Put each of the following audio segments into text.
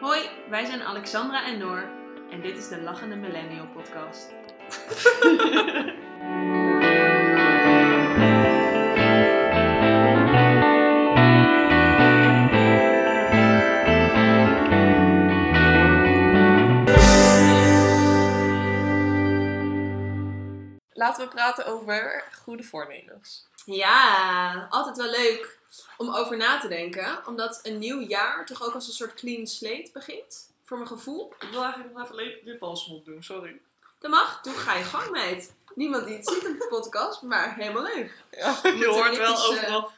Hoi, wij zijn Alexandra en Noor en dit is de Lachende Millennial Podcast. Laten we praten over goede voornemens. Ja, altijd wel leuk om over na te denken, omdat een nieuw jaar toch ook als een soort clean slate begint, voor mijn gevoel. Ik wil eigenlijk nog even lip- lipbalsem doen, sorry. Dat mag, doe ga je gang meid. Niemand die het ziet op de podcast, maar helemaal leuk. Ja, je hoort we wel eh, overal. Oh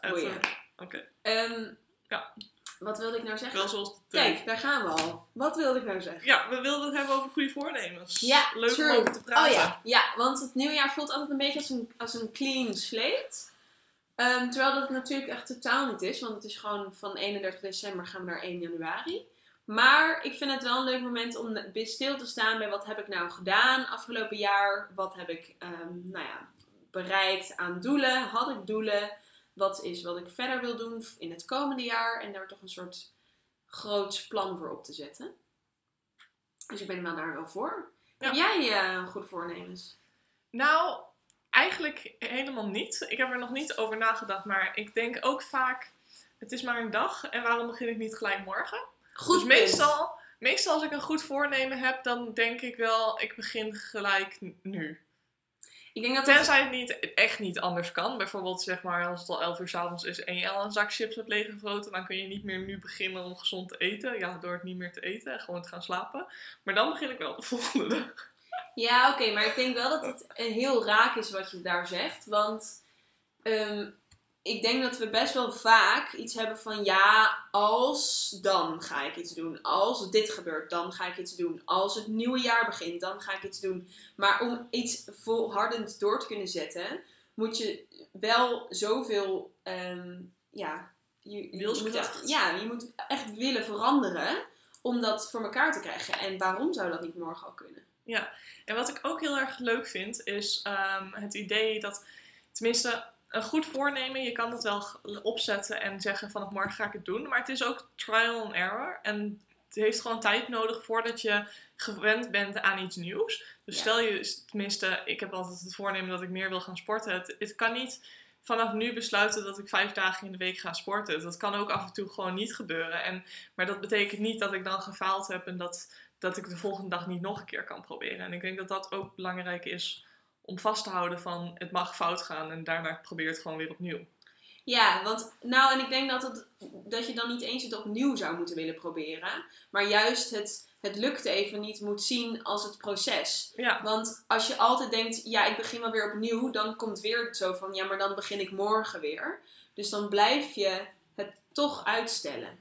ja. Even- Oké, Ehm, Ja. Wat wilde ik nou zeggen? wel zoals de Kijk, daar gaan we al. Wat wilde ik nou zeggen? Ja, we wilden het hebben over goede voornemens. Ja, Leuk true. om over te praten. Oh ja, ja, want het nieuwjaar voelt altijd een beetje als een, als een clean slate. Ehm, terwijl dat natuurlijk echt totaal niet is, want het is gewoon van 31 december gaan we naar 1 januari. Maar ik vind het wel een leuk moment om stil te staan bij wat heb ik nou gedaan afgelopen jaar. Wat heb ik ehm, nou ja, bereikt aan doelen. Had ik doelen? Wat is wat ik verder wil doen in het komende jaar? En daar toch een soort groots plan voor op te zetten. Dus ik ben wel daar wel voor. Ja. Heb jij eh goede voornemens? Nou, eigenlijk helemaal niet. Ik heb er nog niet over nagedacht, maar ik denk ook vaak, het is maar een dag en waarom begin ik niet gelijk morgen? Goed dus meestal, meestal als ik een goed voornemen heb, dan denk ik wel, ik begin gelijk nu. Ik denk dat. Tenzij het niet, echt niet anders kan. Bijvoorbeeld zeg maar als het al 11 uur s'avonds is en je al een zak chips hebt leeggevroten, dan kun je niet meer nu beginnen om gezond te eten. Ja, door het niet meer te eten en gewoon te gaan slapen. Maar dan begin ik wel de volgende dag. Ja, oké, maar ik denk wel dat het een heel raak is wat je daar zegt. Want ehm, ik denk dat we best wel vaak iets hebben van ja, als dan ga ik iets doen. Als dit gebeurt, dan ga ik iets doen. Als het nieuwe jaar begint, dan ga ik iets doen. Maar om iets volhardend door te kunnen zetten, moet je wel zoveel, ehm, ja, je, je moet echt, ja, je moet echt willen veranderen om dat voor elkaar te krijgen. En waarom zou dat niet morgen al kunnen? En wat ik ook heel erg leuk vind, is ehm, het idee dat, tenminste, een goed voornemen, je kan dat wel opzetten en zeggen vanaf morgen ga ik het doen. Maar het is ook trial and error. En het heeft gewoon tijd nodig voordat je gewend bent aan iets nieuws. Dus Ja. stel je, tenminste, ik heb altijd het voornemen dat ik meer wil gaan sporten. Het, het kan niet vanaf nu besluiten dat ik vijf dagen in de week ga sporten. Dat kan ook af en toe gewoon niet gebeuren. En, maar dat betekent niet dat ik dan gefaald heb en dat, dat ik de volgende dag niet nog een keer kan proberen. En ik denk dat dat ook belangrijk is om vast te houden van het mag fout gaan en daarna probeer het gewoon weer opnieuw. Ja, want nou, en ik denk dat, het, dat je dan niet eens het opnieuw zou moeten willen proberen, maar juist het, het lukt even niet moet zien als het proces. Ja, Want als je altijd denkt, ja, ik begin wel weer opnieuw, dan komt weer zo van, ja, maar dan begin ik morgen weer. Dus dan blijf je het toch uitstellen.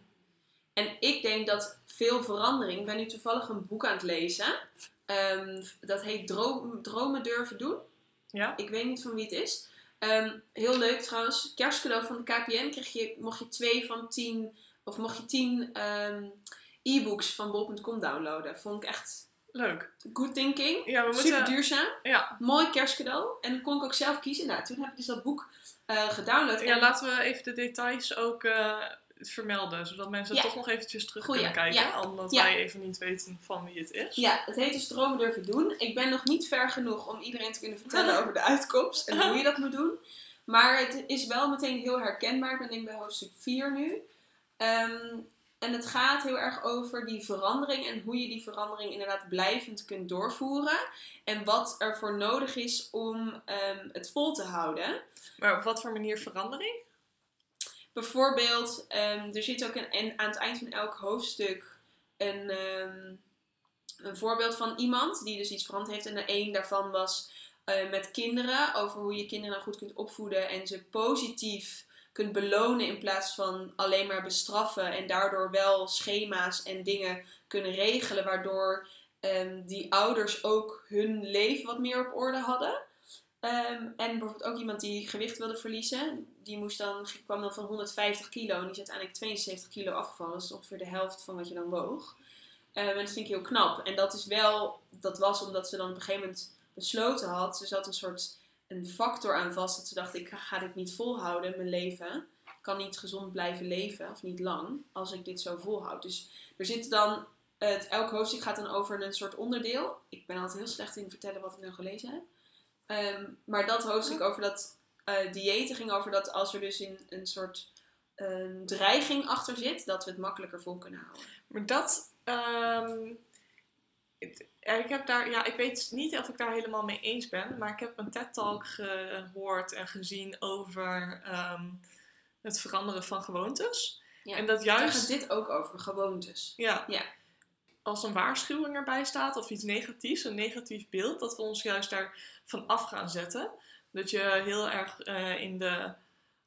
En ik denk dat veel verandering, ik ben nu toevallig een boek aan het lezen, Ehm, dat heet Droom- Dromen durven doen. ja. Ik weet niet van wie het is. Ehm, heel leuk trouwens. Kerstcadeau van de KPN kreeg je, mocht je twee van tien, of mocht je tien ehm, e-books van bol.com downloaden. Vond ik echt leuk. good thinking. Ja, we Super duurzaam. Ja, Mooi kerstcadeau. En dan kon ik ook zelf kiezen. Nou, toen heb ik dus dat boek eh gedownload. ja, En- laten we even de details ook eh, vermelden, zodat mensen Ja. toch nog eventjes terug Goeie, kunnen kijken. ja. Omdat Ja. wij even niet weten van wie het is. Ja, het heet dus Dromen durven doen. Ik ben nog niet ver genoeg om iedereen te kunnen vertellen over de uitkomst en hoe je dat moet doen. Maar het is wel meteen heel herkenbaar. Ik ben denk bij hoofdstuk 4 nu. Ehm, en het gaat heel erg over die verandering en hoe je die verandering inderdaad blijvend kunt doorvoeren. En wat er voor nodig is om ehm, het vol te houden. Maar op wat voor manier verandering? Bijvoorbeeld, ehm, er zit ook een, en aan het eind van elk hoofdstuk een, ehm, een voorbeeld van iemand die dus iets veranderd heeft. En een daarvan was eh, met kinderen, over hoe je kinderen nou goed kunt opvoeden en ze positief kunt belonen in plaats van alleen maar bestraffen. En daardoor wel schema's en dingen kunnen regelen, waardoor ehm, die ouders ook hun leven wat meer op orde hadden. Ehm, en bijvoorbeeld ook iemand die gewicht wilde verliezen. Die moest dan, kwam dan van 150 kilo en die is uiteindelijk 72 kilo afgevallen. Dat is ongeveer de helft van wat je dan woog. Ehm, en dat vind ik heel knap. En dat is wel, dat was omdat ze dan op een gegeven moment besloten had. Ze zat een soort een factor aan vast. Dat ze dacht, ik ga dit niet volhouden, mijn leven. Ik kan niet gezond blijven leven, of niet lang, als ik dit zo volhoud. Dus er zit dan, het, elk hoofdstuk gaat dan over een soort onderdeel. Ik ben altijd heel slecht in vertellen wat ik nou gelezen heb. Ehm, maar dat hoofdstuk over dat diëten ging over dat als er dus in een soort een dreiging achter zit, dat we het makkelijker vol kunnen houden. Maar dat. ehm, ik heb daar, ja, ik weet niet of ik daar helemaal mee eens ben, maar ik heb een TED-talk gehoord en gezien over ehm, het veranderen van gewoontes. Ja. En dat Daar juist. gaat dit ook over, gewoontes. Ja. Ja. Als een waarschuwing erbij staat of iets negatiefs, een negatief beeld, dat we ons juist daarvan af gaan zetten. Dat je heel erg eh, in de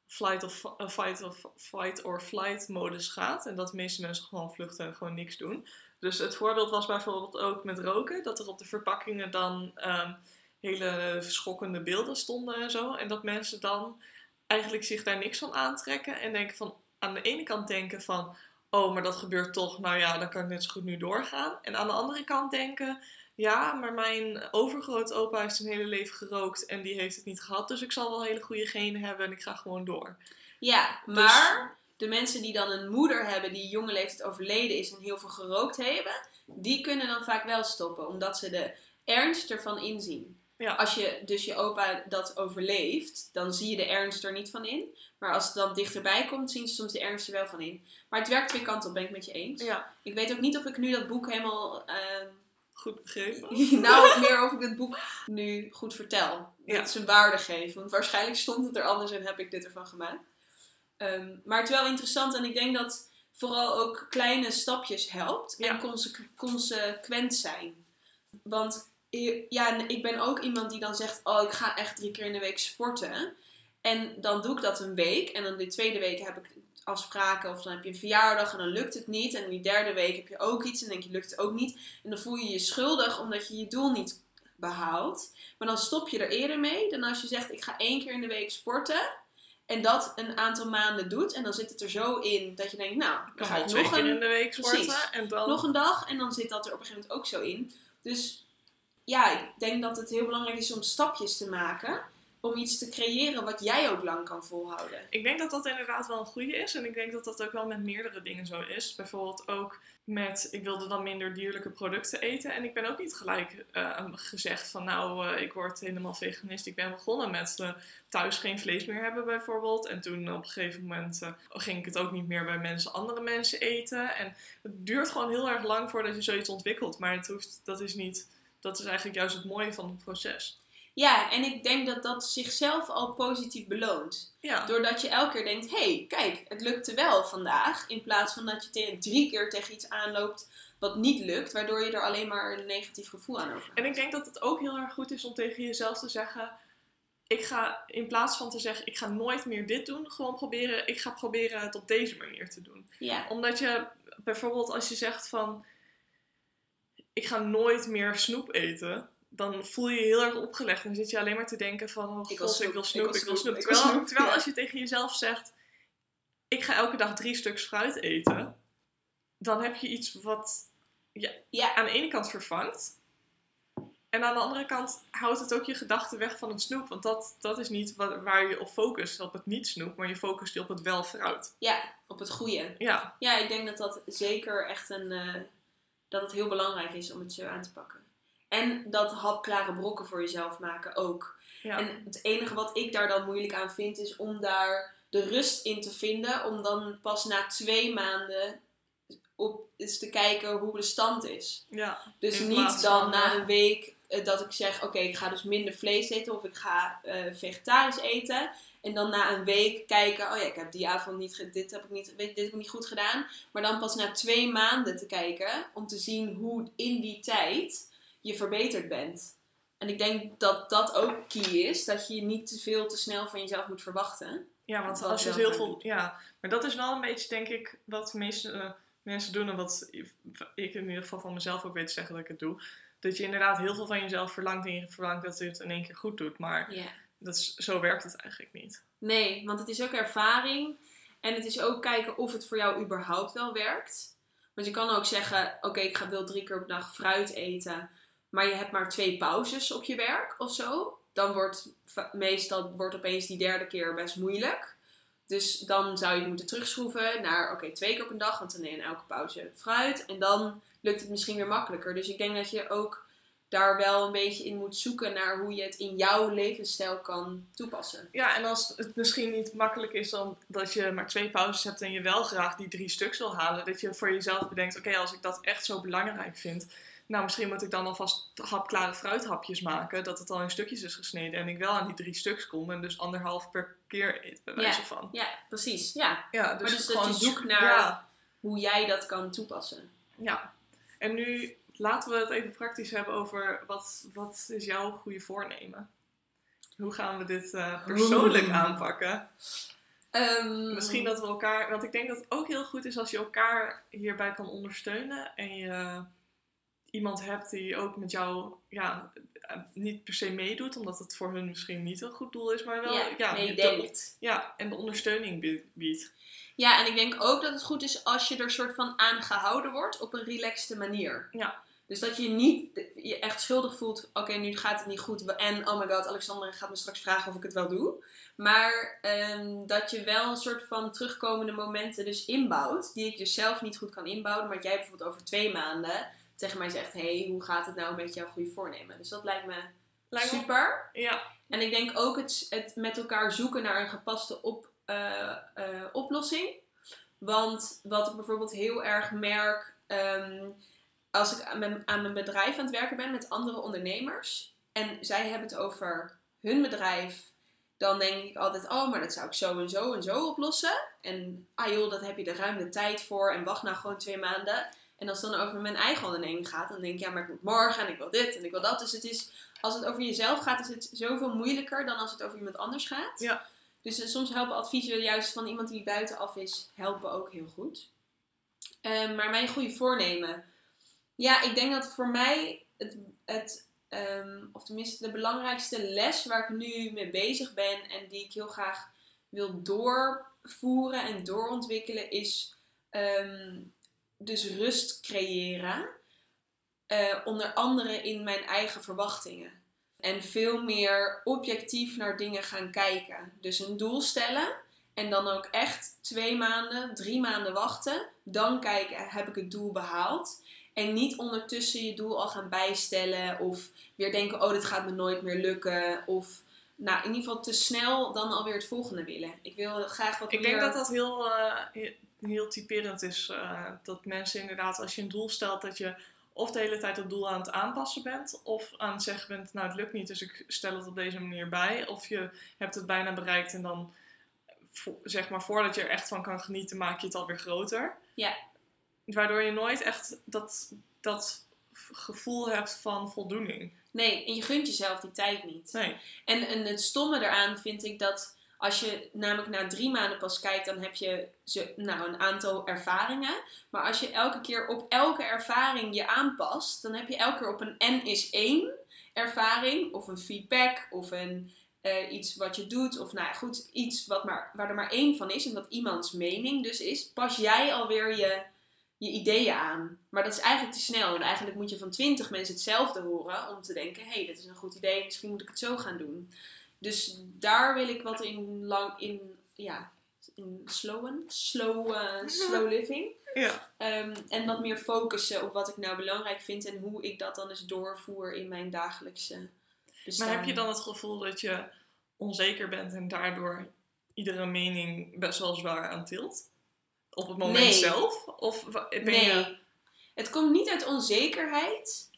flight of, eh, fight, of, fight or flight modus gaat. En dat de meeste mensen gewoon vluchten en gewoon niks doen. Dus het voorbeeld was bijvoorbeeld ook met roken. Dat er op de verpakkingen dan ehm, hele schokkende beelden stonden en zo. En dat mensen dan eigenlijk zich daar niks van aantrekken. En denken van, aan de ene kant denken van, oh, maar dat gebeurt toch. Nou ja, dan kan ik net zo goed nu doorgaan. En aan de andere kant denken, ja, maar mijn overgrootopa heeft zijn hele leven gerookt en die heeft het niet gehad. Dus ik zal wel hele goede genen hebben en ik ga gewoon door. Ja, Dus- maar de mensen die dan een moeder hebben die jonge leeftijd overleden is en heel veel gerookt hebben, die kunnen dan vaak wel stoppen, omdat ze de ernst ervan inzien. Ja. Als je dus je opa dat overleeft, dan zie je de ernst er niet van in. Maar als het dan dichterbij komt, zien ze soms de ernst er wel van in. Maar het werkt twee kanten op, ben ik met je eens. Ja, Ik weet ook niet of ik nu dat boek helemaal... ehm, goed begrepen. nou, meer of ik het boek nu goed vertel. Ja. Dat zijn waarde geef. Want waarschijnlijk stond het er anders en heb ik dit ervan gemaakt. Ehm, maar het is wel interessant en ik denk dat vooral ook kleine stapjes helpt. En consequ- consequent zijn. Want ja, ik ben ook iemand die dan zegt: Oh, ik ga echt drie keer in de week sporten. En dan doe ik dat een week. En dan de tweede week heb ik afspraken. Of dan heb je een verjaardag en dan lukt het niet. En die derde week heb je ook iets en denk je: lukt het ook niet. En dan voel je je schuldig omdat je je doel niet behaalt. Maar dan stop je er eerder mee dan als je zegt: Ik ga één keer in de week sporten. En dat een aantal maanden doet. En dan zit het er zo in dat je denkt: Nou, dan ga ik nog keer een in de week sporten Precies. en dan... nog een dag en dan zit dat er op een gegeven moment ook zo in. Dus ja, ik denk dat het heel belangrijk is om stapjes te maken. Om iets te creëren wat jij ook lang kan volhouden. Ik denk dat dat inderdaad wel een goede is. En ik denk dat dat ook wel met meerdere dingen zo is. Bijvoorbeeld ook met, ik wilde dan minder dierlijke producten eten. En ik ben ook niet gelijk eh, gezegd van, nou, eh, ik word helemaal veganist. Ik ben begonnen met eh, thuis geen vlees meer hebben bijvoorbeeld. En toen op een gegeven moment eh, ging ik het ook niet meer bij mensen, andere mensen eten. En het duurt gewoon heel erg lang voordat je zoiets ontwikkelt. Maar het hoeft, dat is niet, dat is eigenlijk juist het mooie van het proces. Ja, en ik denk dat dat zichzelf al positief beloont. Ja, Doordat je elke keer denkt, hé, hey, kijk, het lukte wel vandaag. In plaats van dat je drie keer tegen iets aanloopt wat niet lukt. Waardoor je er alleen maar een negatief gevoel aan over En ik denk dat het ook heel erg goed is om tegen jezelf te zeggen: ik ga in plaats van te zeggen, ik ga nooit meer dit doen, gewoon proberen, ik ga proberen het op deze manier te doen. Ja, Omdat je bijvoorbeeld als je zegt van, ik ga nooit meer snoep eten, dan voel je je heel erg opgelegd en zit je alleen maar te denken van, oh Ik wil god, ik snoep, wil ik snoep, wil ik wil snoep, ik wil Terwijl, snoep, terwijl ja. als je tegen jezelf zegt, ik ga elke dag drie stuks fruit eten, dan heb je iets wat ja, aan de ene kant vervangt. En aan de andere kant houdt het ook je gedachten weg van het snoep. Want dat, dat is niet waar, waar je op focust, op het niet snoep, maar je focust je op het wel fruit. ja, op het goede. Ja, Ja, ik denk dat dat zeker echt een. eh, dat het heel belangrijk is om het zo aan te pakken. En dat hapklare brokken voor jezelf maken ook. ja. En het enige wat ik daar dan moeilijk aan vind, is om daar de rust in te vinden. Om dan pas na twee maanden op eens te kijken hoe de stand is. ja. Dus niet dan na een week dat ik zeg: Oké, ik ga dus minder vlees eten of ik ga eh, vegetarisch eten. En dan na een week kijken: Oh ja, ik heb die avond niet, dit heb ik niet, dit heb ik niet goed gedaan. Maar dan pas na twee maanden te kijken om te zien hoe in die tijd je verbeterd bent. En ik denk dat dat ook key is: dat je niet te veel te snel van jezelf moet verwachten. ja, want als je heel veel. Ja, maar dat is wel een beetje, denk ik, wat de meeste eh, mensen doen. En wat ik in ieder geval van mezelf ook weet te zeggen dat ik het doe. Dat je inderdaad heel veel van jezelf verlangt en je verlangt dat je het in één keer goed doet. Maar dat is, zo werkt het eigenlijk niet. Nee, want het is ook ervaring. En het is ook kijken of het voor jou überhaupt wel werkt. Want je kan ook zeggen, oké, ik ga wil drie keer op dag fruit eten. Maar je hebt maar twee pauzes op je werk of zo. Dan wordt meestal wordt opeens die derde keer best moeilijk. Dus dan zou je moeten terugschroeven naar, oké, twee keer op een dag, want dan in elke pauze fruit. En dan lukt het misschien weer makkelijker. Dus ik denk dat je ook daar wel een beetje in moet zoeken naar hoe je het in jouw levensstijl kan toepassen. Ja, en als het misschien niet makkelijk is dan dat je maar twee pauzes hebt en je wel graag die drie stuks wil halen, dat je voor jezelf bedenkt: oké, als ik dat echt zo belangrijk vind, nou misschien moet ik dan alvast hapklare fruithapjes maken, dat het al in stukjes is gesneden en ik wel aan die drie stuks kom en dus anderhalf per keer eet, bij wijze van. Ja, precies. Ja. Ja, dus, maar dus dat gewoon je zoekt naar Ja, hoe jij dat kan toepassen. ja. En nu laten we het even praktisch hebben over wat, wat is jouw goede voornemen? Hoe gaan we dit eh, persoonlijk Oeh. aanpakken? Ehm, Misschien dat we elkaar, want ik denk dat het ook heel goed is als je elkaar hierbij kan ondersteunen en je iemand hebt die ook met jou, ja, niet per se meedoet, omdat het voor hun misschien niet een goed doel is, maar wel, ja, ja, de- ja, en de ondersteuning bie- biedt. Ja, en ik denk ook dat het goed is als je er soort van aan gehouden wordt op een relaxte manier. Ja. Dus dat je niet je echt schuldig voelt, oké, nu gaat het niet goed en oh my god, Alexander gaat me straks vragen of ik het wel doe. Maar ehm, dat je wel een soort van terugkomende momenten dus inbouwt, die ik dus zelf niet goed kan inbouwen, maar jij bijvoorbeeld over twee maanden tegen mij zegt, hey, hoe gaat het nou met jouw goede voornemen? Dus dat lijkt me Lijkt me- super. Ja, En ik denk ook het, het met elkaar zoeken naar een gepaste op, eh, eh, oplossing. Want wat ik bijvoorbeeld heel erg merk ehm, als ik aan mijn, aan mijn bedrijf aan het werken ben met andere ondernemers. En zij hebben het over hun bedrijf. Dan denk ik altijd, oh, maar dat zou ik zo en zo en zo oplossen. En ah joh, dat heb je de tijd voor. En wacht nou gewoon twee maanden. En als het dan over mijn eigen onderneming gaat, dan denk ik, ja, maar ik moet morgen en ik wil dit en ik wil dat. Dus het is, als het over jezelf gaat, is het zoveel moeilijker dan als het over iemand anders gaat. Ja. Dus eh, soms helpen adviezen juist van iemand die buitenaf is, helpen ook heel goed. Ehm, maar mijn goede voornemen. Ja, ik denk dat voor mij het, het ehm, of tenminste de belangrijkste les waar ik nu mee bezig ben en die ik heel graag wil doorvoeren en doorontwikkelen, is ehm, dus rust creëren. Eh, onder andere in mijn eigen verwachtingen. En veel meer objectief naar dingen gaan kijken. Dus een doel stellen. En dan ook echt twee maanden, drie maanden wachten. Dan kijken, heb ik het doel behaald? En niet ondertussen je doel al gaan bijstellen. Of weer denken, oh dit gaat me nooit meer lukken. Of nou, in ieder geval te snel dan alweer het volgende willen. Ik wil graag wat ik meer... denk dat dat heel, eh, heel typerend is. eh, dat mensen inderdaad, als je een doel stelt, dat je of de hele tijd het doel aan het aanpassen bent, of aan het zeggen bent, nou het lukt niet, dus ik stel het op deze manier bij. Of je hebt het bijna bereikt en dan, zeg maar, voordat je er echt van kan genieten, maak je het alweer groter. Ja. Waardoor je nooit echt dat, dat gevoel hebt van voldoening. Nee, en je gunt jezelf die tijd niet. Nee. En, en het stomme eraan vind ik dat als je namelijk na drie maanden pas kijkt, dan heb je ze, nou, een aantal ervaringen. Maar als je elke keer op elke ervaring je aanpast, dan heb je elke keer op een N is één ervaring, of een feedback, of een, eh, iets wat je doet, of nou goed, iets wat maar, waar er maar één van is en wat iemands mening dus is, pas jij alweer je, je ideeën aan. Maar dat is eigenlijk te snel. En eigenlijk moet je van twintig mensen hetzelfde horen om te denken, hé, hey, dit is een goed idee, misschien moet ik het zo gaan doen. Dus daar wil ik wat in lang in ja in slowen, slow, eh, slow living. Ja. Ehm, en wat meer focussen op wat ik nou belangrijk vind en hoe ik dat dan eens doorvoer in mijn dagelijkse bestaan. Maar heb je dan het gevoel dat je onzeker bent en daardoor iedere mening best wel zwaar aantilt? Op het moment Nee. zelf? Of ben Nee, je... het komt niet uit onzekerheid.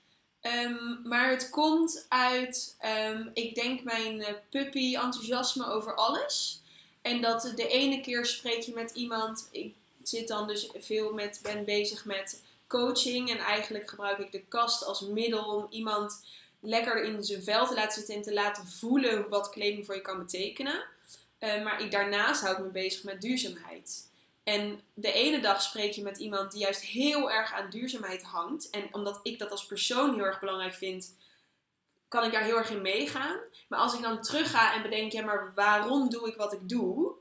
Ehm, maar het komt uit, ehm, ik denk, mijn eh, puppy enthousiasme over alles. En dat de ene keer spreek je met iemand. Ik zit dan dus veel met, ben bezig met coaching. En eigenlijk gebruik ik de kast als middel om iemand lekker in zijn vel te laten zitten en te laten voelen wat kleding voor je kan betekenen. Eh, maar ik, daarnaast hou ik me bezig met duurzaamheid. En de ene dag spreek je met iemand die juist heel erg aan duurzaamheid hangt. En omdat ik dat als persoon heel erg belangrijk vind, kan ik daar heel erg in meegaan. Maar als ik dan terug ga en bedenk, ja, maar waarom doe ik wat ik doe?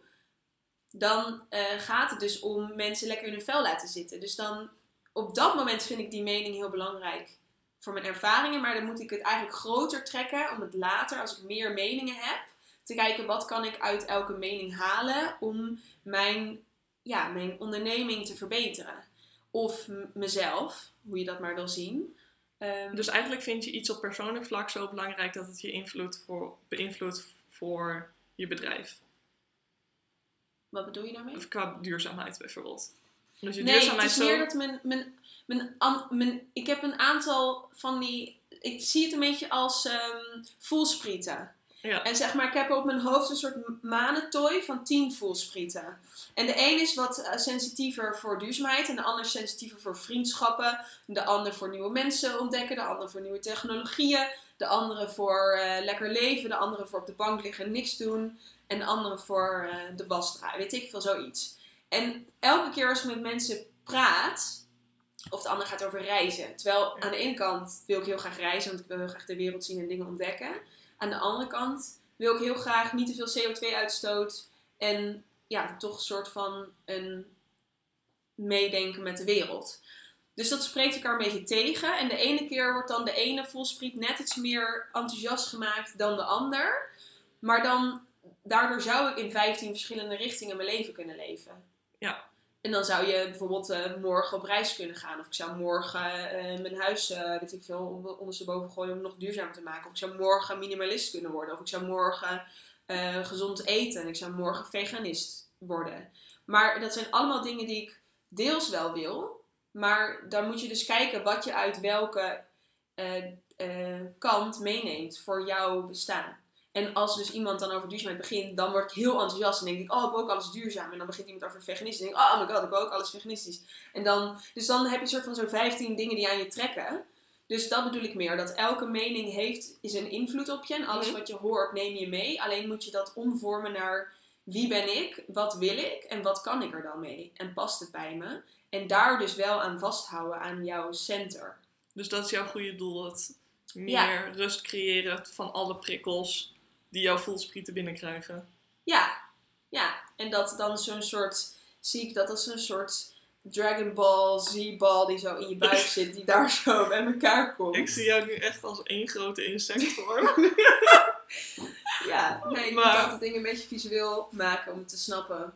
Dan eh, gaat het dus om mensen lekker in hun vel laten zitten. Dus dan, op dat moment vind ik die mening heel belangrijk voor mijn ervaringen. Maar dan moet ik het eigenlijk groter trekken om het later, als ik meer meningen heb, te kijken wat kan ik uit elke mening halen om mijn, ja, mijn onderneming te verbeteren. Of mezelf, hoe je dat maar wil zien. Ehm, Dus eigenlijk vind je iets op persoonlijk vlak zo belangrijk dat het je invloed voor, beïnvloedt voor je bedrijf. wat bedoel je daarmee? Of qua duurzaamheid bijvoorbeeld. Dus je Nee, het is zo... meer dat mijn, mijn, mijn, an- mijn... Ik heb een aantal van die... Ik zie het een beetje als ehm voelsprieten. Ja. En zeg maar, ik heb op mijn hoofd een soort manentooi van 10 voelsprieten. En de een is wat eh, sensitiever voor duurzaamheid. En de ander is sensitiever voor vriendschappen. De ander voor nieuwe mensen ontdekken. De ander voor nieuwe technologieën. De andere voor eh, lekker leven. De andere voor op de bank liggen en niks doen. En de andere voor eh, de was draaien. Weet ik veel, zoiets. En elke keer als ik met mensen praat, of de ander gaat over reizen. Terwijl aan de ene kant wil ik heel graag reizen, want ik wil heel graag de wereld zien en dingen ontdekken. Aan de andere kant wil ik heel graag niet te veel CO2-uitstoot en ja, toch een soort van een meedenken met de wereld. Dus dat spreekt elkaar een beetje tegen. En de ene keer wordt dan de ene voelspriet net iets meer enthousiast gemaakt dan de ander. Maar dan, daardoor zou ik in 15 verschillende richtingen mijn leven kunnen leven. Ja. En dan zou je bijvoorbeeld eh, morgen op reis kunnen gaan. Of ik zou morgen eh, mijn huis, eh, weet ik veel, onder- ondersteboven gooien om het nog duurzaam te maken. Of ik zou morgen minimalist kunnen worden. Of ik zou morgen gezond eten. En ik zou morgen veganist worden. Maar dat zijn allemaal dingen die ik deels wel wil. Maar dan moet je dus kijken wat je uit welke kant meeneemt voor jouw bestaan. En als dus iemand dan over duurzaamheid begint, dan word ik heel enthousiast en denk ik, oh, ik ook alles duurzaam. En dan begint iemand over veganistisch en denk ik, oh my god, ik wil ook alles veganistisch. En dan, dus dan heb je een soort van zo'n 15 dingen die aan je trekken. Dus dat bedoel ik meer, dat elke mening heeft, is een invloed op je. En alles Mhm. wat je hoort, neem je mee. Alleen moet je dat omvormen naar wie ben ik, wat wil ik en wat kan ik er dan mee? En past het bij me? En daar dus wel aan vasthouden aan jouw center. Dus dat is jouw goede doel. Het meer Ja. rust creëren van alle prikkels die jouw voelsprieten binnenkrijgen. Ja, ja. En dat dan zo'n soort, zie ik dat als een soort Dragon Ball Z-bal die zo in je buik zit, die daar zo bij elkaar komt. Ik zie jou nu echt als één grote insect voor me. Ja, nee, je Maar- moet altijd dingen een beetje visueel maken om het te snappen.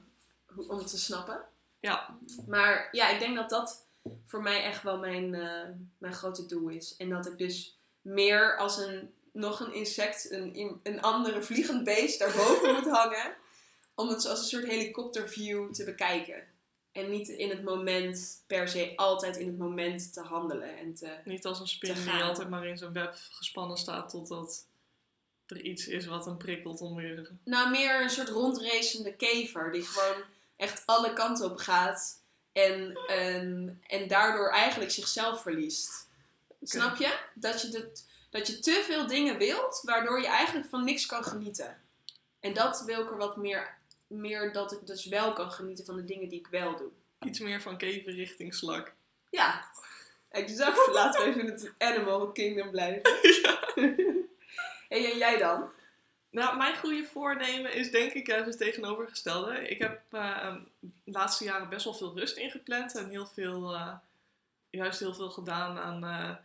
Om het te snappen. Ja. Maar ja, ik denk dat dat voor mij echt wel mijn, eh, mijn grote doel is. En dat ik dus meer als een, nog een insect, een, een andere vliegend beest daarboven moet hangen. Om het zoals een soort helikopterview te bekijken. En niet in het moment, per se altijd in het moment te handelen. En te, Niet als een spin die altijd maar in zijn web gespannen staat totdat er iets is wat hem prikkelt om weer... Nou, meer een soort rondracende kever die gewoon echt alle kanten op gaat en, en, en daardoor eigenlijk zichzelf verliest. Snap je? Dat je, de, dat je te veel dingen wilt, waardoor je eigenlijk van niks kan genieten. En dat wil ik er wat meer, meer dat ik dus wel kan genieten van de dingen die ik wel doe. Iets meer van kever richting slak. Ja, exact. Laten we even in het Animal Kingdom blijven. En jij dan? Nou, mijn goede voornemen is denk ik juist het tegenovergestelde. Ik heb eh, de laatste jaren best wel veel rust ingepland en heel veel, eh, juist heel veel gedaan aan, eh,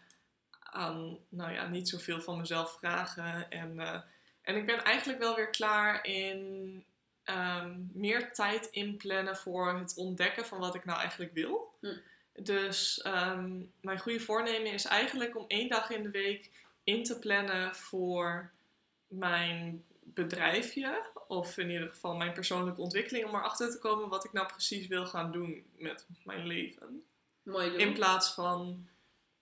aan, nou ja, niet zoveel van mezelf vragen. En, eh, en ik ben eigenlijk wel weer klaar in ehm, meer tijd inplannen voor het ontdekken van wat ik nou eigenlijk wil. Hm. Dus ehm, mijn goede voornemen is eigenlijk om één dag in de week in te plannen voor mijn bedrijfje, of in ieder geval mijn persoonlijke ontwikkeling, om erachter te komen wat ik nou precies wil gaan doen met mijn leven. Mooi doen. In plaats van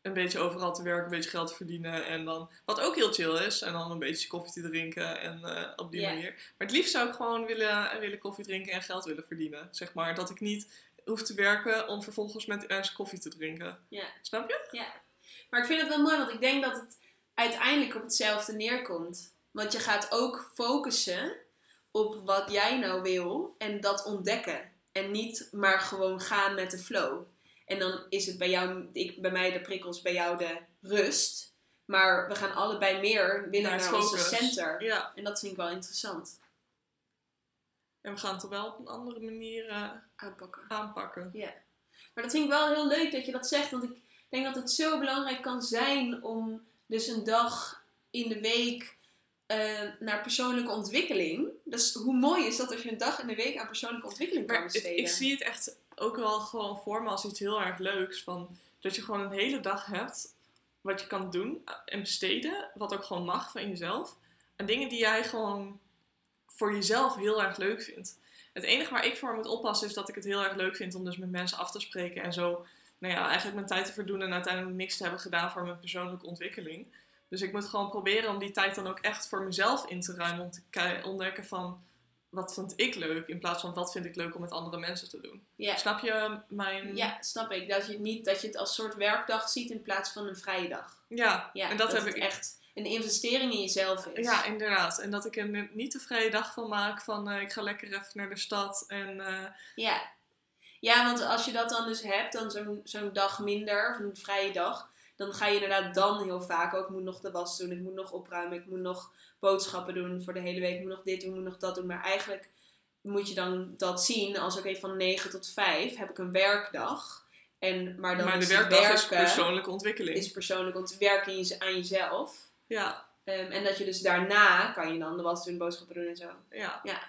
een beetje overal te werken, een beetje geld te verdienen en dan, wat ook heel chill is, en dan een beetje koffie te drinken en eh, op die manier. Maar het liefst zou ik gewoon willen, willen koffie drinken en geld willen verdienen. Zeg maar, dat ik niet hoef te werken om vervolgens met mensen koffie te drinken. Snap je? Ja, maar ik vind het wel mooi, want ik denk dat het uiteindelijk op hetzelfde neerkomt. Want je gaat ook focussen op wat jij nou wil en dat ontdekken. En niet maar gewoon gaan met de flow. En dan is het bij jou, ik, bij mij de prikkels, bij jou de rust. Maar we gaan allebei meer willen Naar naar, het onze center. Ja. En dat vind ik wel interessant. En we gaan het er wel op een andere manier eh, Aanpakken. aanpakken. Maar dat vind ik wel heel leuk dat je dat zegt. Want ik denk dat het zo belangrijk kan zijn om dus een dag in de week eh, naar persoonlijke ontwikkeling. Dus hoe mooi is dat als je een dag in de week aan persoonlijke ontwikkeling kan Maar besteden? ik zie het echt ook wel gewoon voor me als iets heel erg leuks. Van, dat je gewoon een hele dag hebt wat je kan doen en besteden. Wat ook gewoon mag van jezelf. En dingen die jij gewoon voor jezelf heel erg leuk vindt. Het enige waar ik voor moet oppassen is dat ik het heel erg leuk vind om dus met mensen af te spreken. En zo, nou ja, eigenlijk mijn tijd te verdoen en uiteindelijk niks te hebben gedaan voor mijn persoonlijke ontwikkeling. Dus ik moet gewoon proberen om die tijd dan ook echt voor mezelf in te ruimen. Om te ontdekken van, wat vind ik leuk? In plaats van, wat vind ik leuk om met andere mensen te doen. ja. Snap je mijn... ja, snap ik. Dat je, niet, dat je het als soort werkdag ziet in plaats van een vrije dag. Ja, Ja, en dat, heb het ik echt een investering in jezelf is. Ja, inderdaad. En dat ik er niet de vrije dag van maak van eh, ik ga lekker even naar de stad. En eh, Ja. Ja, want als je dat dan dus hebt, dan zo'n zo'n dag minder, of een vrije dag, dan ga je inderdaad dan heel vaak ook, ik moet nog de was doen, ik moet nog opruimen, ik moet nog boodschappen doen voor de hele week, ik moet nog dit doen, ik moet nog dat doen. Maar eigenlijk moet je dan dat zien als, oké, van 9 tot 5 heb ik een werkdag. En, maar dan maar de is werkdag is werken, persoonlijke ontwikkeling. is persoonlijk om te werken in je- aan jezelf. Ja, Ehm, en dat je dus daarna kan je dan de was doen, boodschappen doen en zo. ja. Ja.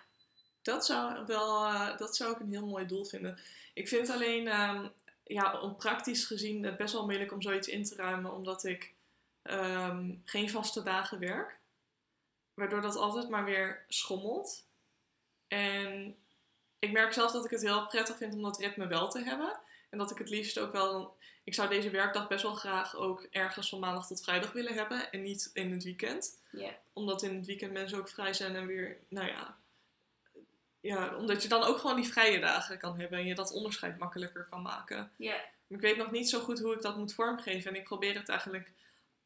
Dat zou, wel, eh, dat zou ik een heel mooi doel vinden. Ik vind alleen, ehm, ja, om praktisch gezien, het best wel moeilijk om zoiets in te ruimen, omdat ik ehm, geen vaste dagen werk. Waardoor dat altijd maar weer schommelt. En ik merk zelf dat ik het heel prettig vind om dat ritme wel te hebben. En dat ik het liefst ook wel. Ik zou deze werkdag best wel graag ook ergens van maandag tot vrijdag willen hebben. En niet in het weekend. Omdat in het weekend mensen ook vrij zijn en weer, nou ja. Ja, omdat je dan ook gewoon die vrije dagen kan hebben. En je dat onderscheid makkelijker kan maken. Ja. Ik weet nog niet zo goed hoe ik dat moet vormgeven. En ik probeer het eigenlijk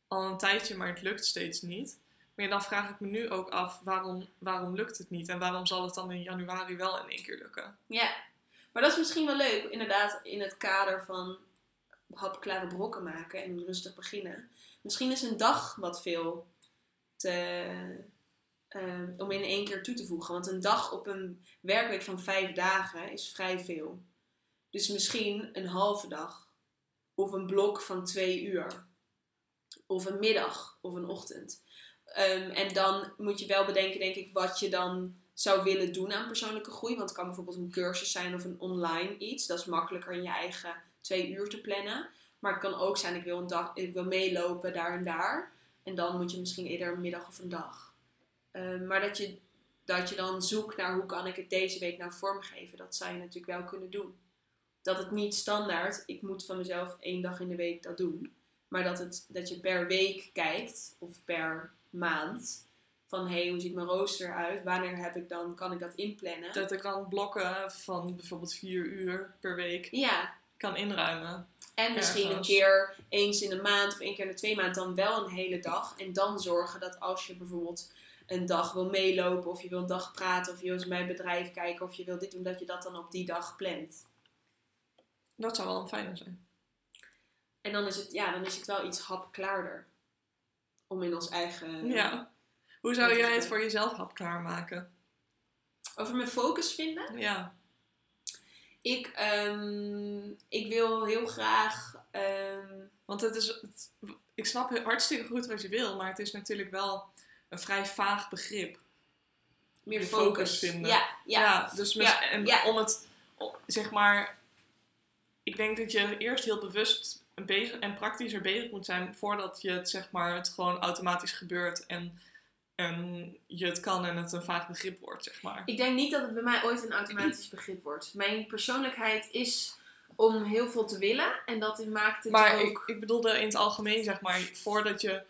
al een tijdje, maar het lukt steeds niet. Maar dan vraag ik me nu ook af, waarom, waarom lukt het niet? En waarom zal het dan in januari wel in één keer lukken? Ja, maar dat is misschien wel leuk, inderdaad, in het kader van hapklare brokken maken en rustig beginnen. Misschien is een dag wat veel te, eh, om in één keer toe te voegen. Want een dag op een werkweek van vijf dagen is vrij veel. Dus misschien een halve dag. Of een blok van twee uur. Of een middag of een ochtend. Ehm, en dan moet je wel bedenken, denk ik, wat je dan zou willen doen aan persoonlijke groei. Want het kan bijvoorbeeld een cursus zijn of een online iets. Dat is makkelijker in je eigen twee uur te plannen. Maar het kan ook zijn, ik wil, een dag, ik wil meelopen daar en daar. En dan moet je misschien eerder een middag of een dag. Ehm, maar dat je, dat je dan zoekt naar hoe kan ik het deze week nou vormgeven. Dat zou je natuurlijk wel kunnen doen. Dat het niet standaard, ik moet van mezelf één dag in de week dat doen. Maar dat, het, dat je per week kijkt of per maand van hé, hey, hoe ziet mijn rooster eruit? Wanneer heb ik dan, kan ik dat inplannen? Dat ik dan blokken van bijvoorbeeld vier uur per week Ja, kan inruimen. en misschien een keer eens in de maand of één keer in de twee maanden dan wel een hele dag. En dan zorgen dat als je bijvoorbeeld een dag wil meelopen of je wil een dag praten of je wil eens bij het bedrijf kijken of je wil dit doen, dat je dat dan op die dag plant. Dat zou wel een fijne zijn. En dan is het, ja, dan is het wel iets hapklaarder. Om in ons eigen... Ja. Hoe zou jij het voor jezelf hap klaarmaken? Over mijn focus vinden. Ja. Ik, ehm, ik wil heel graag... ehm, Want het is, het- ik snap hartstikke goed wat je wil, maar het is natuurlijk wel een vrij vaag begrip. meer focus. focus vinden. Ja, ja. dus Ja, en ja. om het, zeg maar, ik denk dat je eerst heel bewust bezig en praktischer bezig moet zijn voordat je het, zeg maar, het gewoon automatisch gebeurt en, en je het kan en het een vaag begrip wordt, zeg maar. Ik denk niet dat het bij mij ooit een automatisch begrip wordt. Mijn persoonlijkheid is om heel veel te willen. En dat maakt het Maar ook... ik, ik bedoelde in het algemeen, zeg maar, voordat je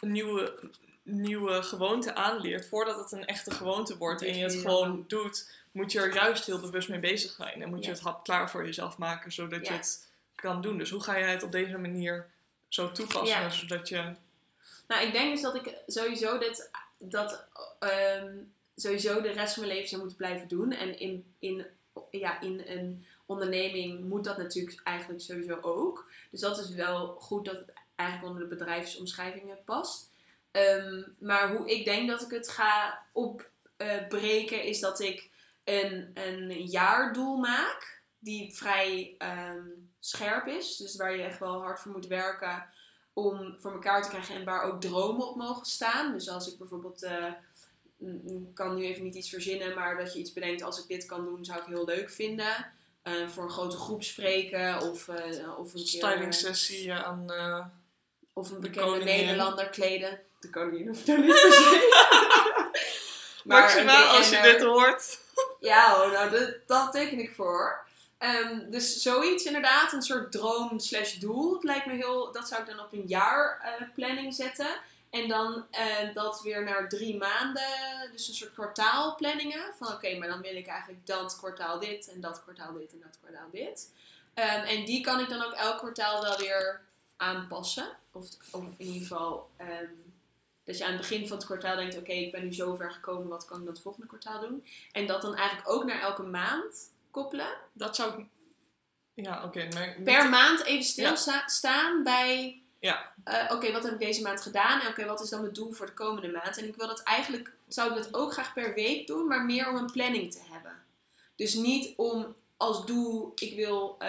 een nieuwe, nieuwe gewoonte aanleert, voordat het een echte gewoonte wordt en je het gewoon doet, moet je er juist heel bewust mee bezig zijn. En moet je het hap klaar voor jezelf maken, zodat je het kan doen. Dus hoe ga je het op deze manier zo toepassen, zodat je... Nou, ik denk dus dat ik sowieso dit, dat ehm, sowieso de rest van mijn leven zou moeten blijven doen. En in, in, ja, in een onderneming moet dat natuurlijk eigenlijk sowieso ook. Dus dat is wel goed dat het eigenlijk onder de bedrijfsomschrijvingen past. Ehm, maar hoe ik denk dat ik het ga opbreken is dat ik een, een jaardoel maak die vrij ehm, scherp is. Dus waar je echt wel hard voor moet werken om voor elkaar te krijgen en waar ook dromen op mogen staan. Dus als ik bijvoorbeeld, eh, mm, mm, kan nu even niet iets verzinnen, maar dat je iets bedenkt, als ik dit kan doen, zou ik heel leuk vinden. Eh, voor een grote groep spreken of, eh, of een Styling sessie aan... eh, of een de bekende. Nederlander kleden. De koningin hoeft daar niet per se. Maxima, een als je dit hoort. Ja, nou, dat, dat teken ik voor. Ehm, dus zoiets inderdaad, een soort droom slash doel. Het lijkt me heel, dat zou ik dan op een jaar eh, planning zetten. En dan eh, dat weer naar drie maanden, dus een soort kwartaalplanningen. Van oké, maar dan wil ik eigenlijk dat kwartaal dit en dat kwartaal dit en dat kwartaal dit. Ehm, en die kan ik dan ook elk kwartaal wel weer aanpassen. Of, of in ieder geval ehm, dat je aan het begin van het kwartaal denkt, oké, ik ben nu zo ver gekomen, wat kan ik dan het volgende kwartaal doen? En dat dan eigenlijk ook naar elke maand koppelen. Dat zou ik... Ja, oké. Per maand even Ja. stilstaan bij, Ja. eh, oké, wat heb ik deze maand gedaan? En oké, wat is dan mijn doel voor de komende maand? En ik wil dat eigenlijk, zou ik dat ook graag per week doen, maar meer om een planning te hebben. Dus niet om als doel, ik wil eh,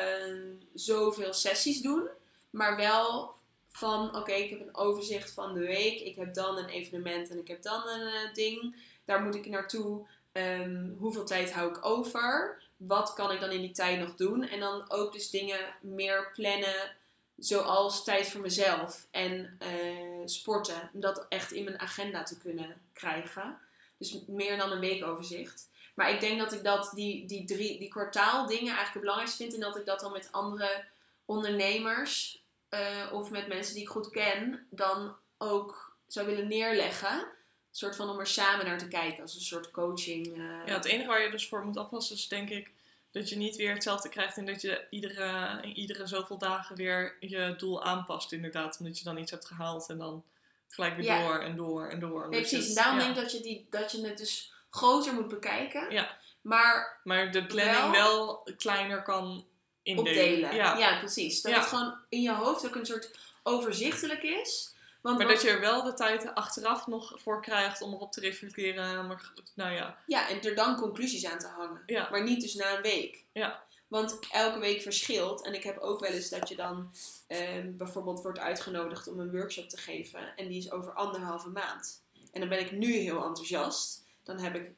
zoveel sessies doen, maar wel van, oké, ik heb een overzicht van de week, ik heb dan een evenement en ik heb dan een eh, ding, daar moet ik naartoe. Ehm, hoeveel tijd hou ik over? Wat kan ik dan in die tijd nog doen? En dan ook dus dingen meer plannen, zoals tijd voor mezelf en eh, sporten. Om dat echt in mijn agenda te kunnen krijgen. Dus meer dan een weekoverzicht. Maar ik denk dat ik dat, die, die, drie, die kwartaaldingen eigenlijk het belangrijkste vind. En dat ik dat dan met andere ondernemers eh, of met mensen die ik goed ken, dan ook zou willen neerleggen. Een soort van om er samen naar te kijken, als een soort coaching. eh. Ja, het enige waar je dus voor moet oppassen is denk ik dat je niet weer hetzelfde krijgt en dat je iedere, in iedere zoveel dagen weer je doel aanpast inderdaad. Omdat je dan iets hebt gehaald en dan gelijk weer Ja. door en door en door. Nee, Dus precies. En daarom ja. denk ik dat je, die, dat je het dus groter moet bekijken. Ja. Maar Maar de planning wel, kleiner kan opdelen. Ja, Ja. precies. Dat Ja. het gewoon in je hoofd ook een soort overzichtelijk is. Want Maar dat je er wel de tijd achteraf nog voor krijgt om erop te reflecteren. Maar, nou ja, Ja, en er dan conclusies aan te hangen. Ja. Maar niet dus na een week. Ja. Want elke week verschilt. En ik heb ook wel eens dat je dan ehm, bijvoorbeeld wordt uitgenodigd om een workshop te geven. En die is over anderhalve maand. En dan ben ik nu heel enthousiast. Dan heb ik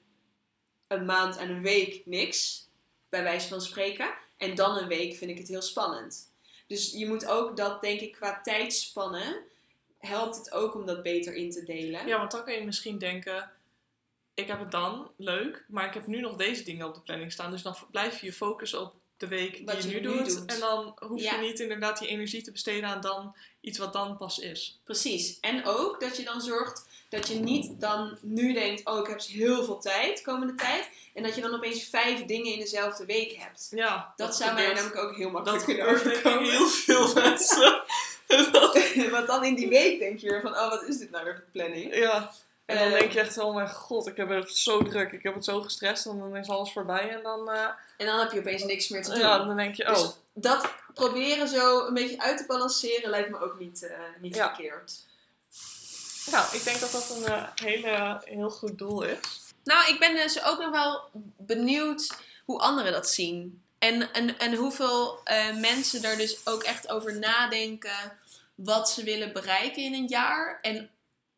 een maand en een week niks. Bij wijze van spreken. En dan een week vind ik het heel spannend. Dus je moet ook dat, denk ik, qua tijdspannen. Helpt het ook om dat beter in te delen. Ja, want dan kun je misschien denken, ik heb het dan, leuk, maar ik heb nu nog deze dingen op de planning staan. Dus dan blijf je je focussen op de week die je, je nu, nu doet. En dan hoef Ja. je niet inderdaad die energie te besteden aan dan iets wat dan pas is. Precies. En ook dat je dan zorgt dat je niet dan nu denkt, oh ik heb heel veel tijd, komende tijd. En dat je dan opeens vijf dingen in dezelfde week hebt. Ja, Dat, zou mij namelijk ook heel makkelijk kunnen overkomen. heel veel mensen. Want dan in die week denk je weer van, oh wat is dit nou weer voor planning? ja. En dan denk je echt, oh mijn god, ik heb het zo druk, ik heb het zo gestrest. En dan is alles voorbij en dan, eh, En dan heb je opeens niks meer te doen. ja, dan denk je, oh. Dus dat proberen zo een beetje uit te balanceren lijkt me ook niet, eh, niet Ja. verkeerd. Nou, ik denk dat dat een eh, hele, heel goed doel is. Nou, ik ben dus ook nog wel benieuwd hoe anderen dat zien. En, en, en hoeveel mensen er dus ook echt over nadenken wat ze willen bereiken in een jaar. En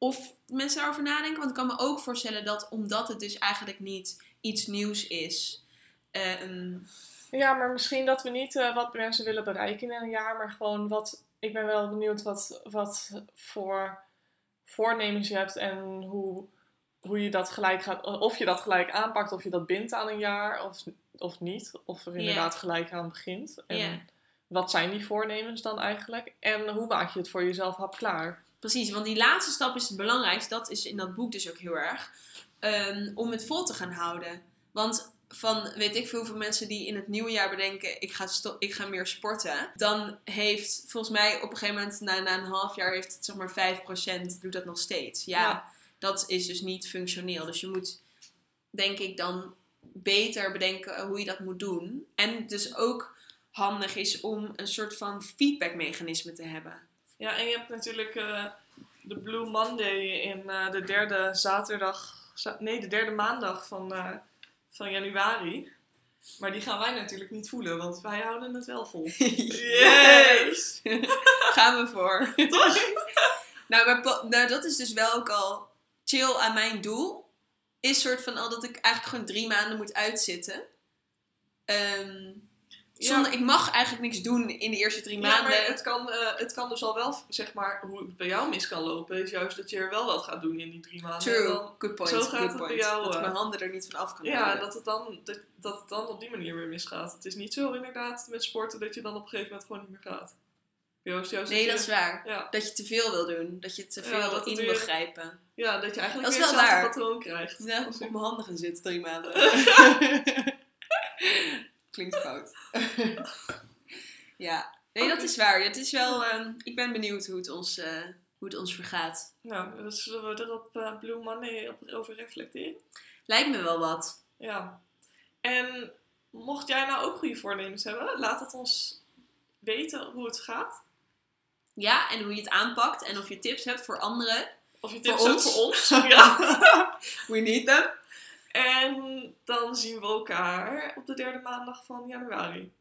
of mensen daarover nadenken. Want ik kan me ook voorstellen dat omdat het dus eigenlijk niet iets nieuws is. ehm, Ja, maar misschien dat we niet eh, wat mensen willen bereiken in een jaar, maar gewoon wat. Ik ben wel benieuwd wat, wat voor voornemens je hebt en hoe, hoe je dat gelijk gaat. Of je dat gelijk aanpakt, of je dat bindt aan een jaar of, of niet. Of er inderdaad gelijk aan begint. En wat zijn die voornemens dan eigenlijk? En hoe maak je het voor jezelf hapklaar? Precies, want die laatste stap is het belangrijkste. Dat is in dat boek dus ook heel erg. ehm, om het vol te gaan houden. Want van weet ik veel hoeveel mensen die in het nieuwe jaar bedenken: ik ga, ik ga meer sporten. Dan heeft volgens mij op een gegeven moment, na, na een half jaar, heeft het zeg maar 5% doet dat nog steeds. Ja, Ja. dat is dus niet functioneel. Dus je moet, denk ik, dan beter bedenken hoe je dat moet doen. En dus ook handig is om een soort van feedbackmechanisme te hebben. Ja, en je hebt natuurlijk eh, de Blue Monday in eh, de derde zaterdag, za- nee, de derde maandag van, eh, van januari. Maar die gaan wij natuurlijk niet voelen, want wij houden het wel vol. Yes! Ga gaan we voor. nou, maar nou, dat is dus wel ook al chill aan mijn doel. Is soort van al dat ik eigenlijk gewoon drie maanden moet uitzitten. Ehm, zonder, Ik mag eigenlijk niks doen in de eerste drie Ja, maanden. maar het kan, eh, het kan dus al wel, zeg maar, hoe het bij jou mis kan lopen, is juist dat je er wel wat gaat doen in die drie maanden. En True, dan- good point. zo gaat good het bij point. jou, dat ik eh. mijn handen er niet van af kan ja, dat het, dan, dat, dat het dan op die manier weer misgaat. Het is niet zo inderdaad met sporten dat je dan op een gegeven moment gewoon niet meer gaat. Bij het juist Nee, dat is waar. Ja, Dat je te veel wil doen. Dat je te Ja, veel dat wil inbegrijpen. ja, dat je eigenlijk Dat is weer wel hetzelfde patroon krijgt. Ja, Als op je- mijn handen gaan zitten drie maanden. Klinkt fout. ja, nee, dat is waar. Het is wel, ehm, ik ben benieuwd hoe het ons, eh, hoe het ons vergaat. Nou, dus zullen we er op eh, Blue Monday op, over reflecteren? Lijkt me wel wat. Ja. En mocht jij nou ook goede voornemens hebben, laat het ons weten hoe het gaat. Ja, en hoe je het aanpakt en of je tips hebt voor anderen. Of je Voor tips hebt ons. voor ons. Ja. We need them. En dan zien we elkaar op de derde maandag van januari.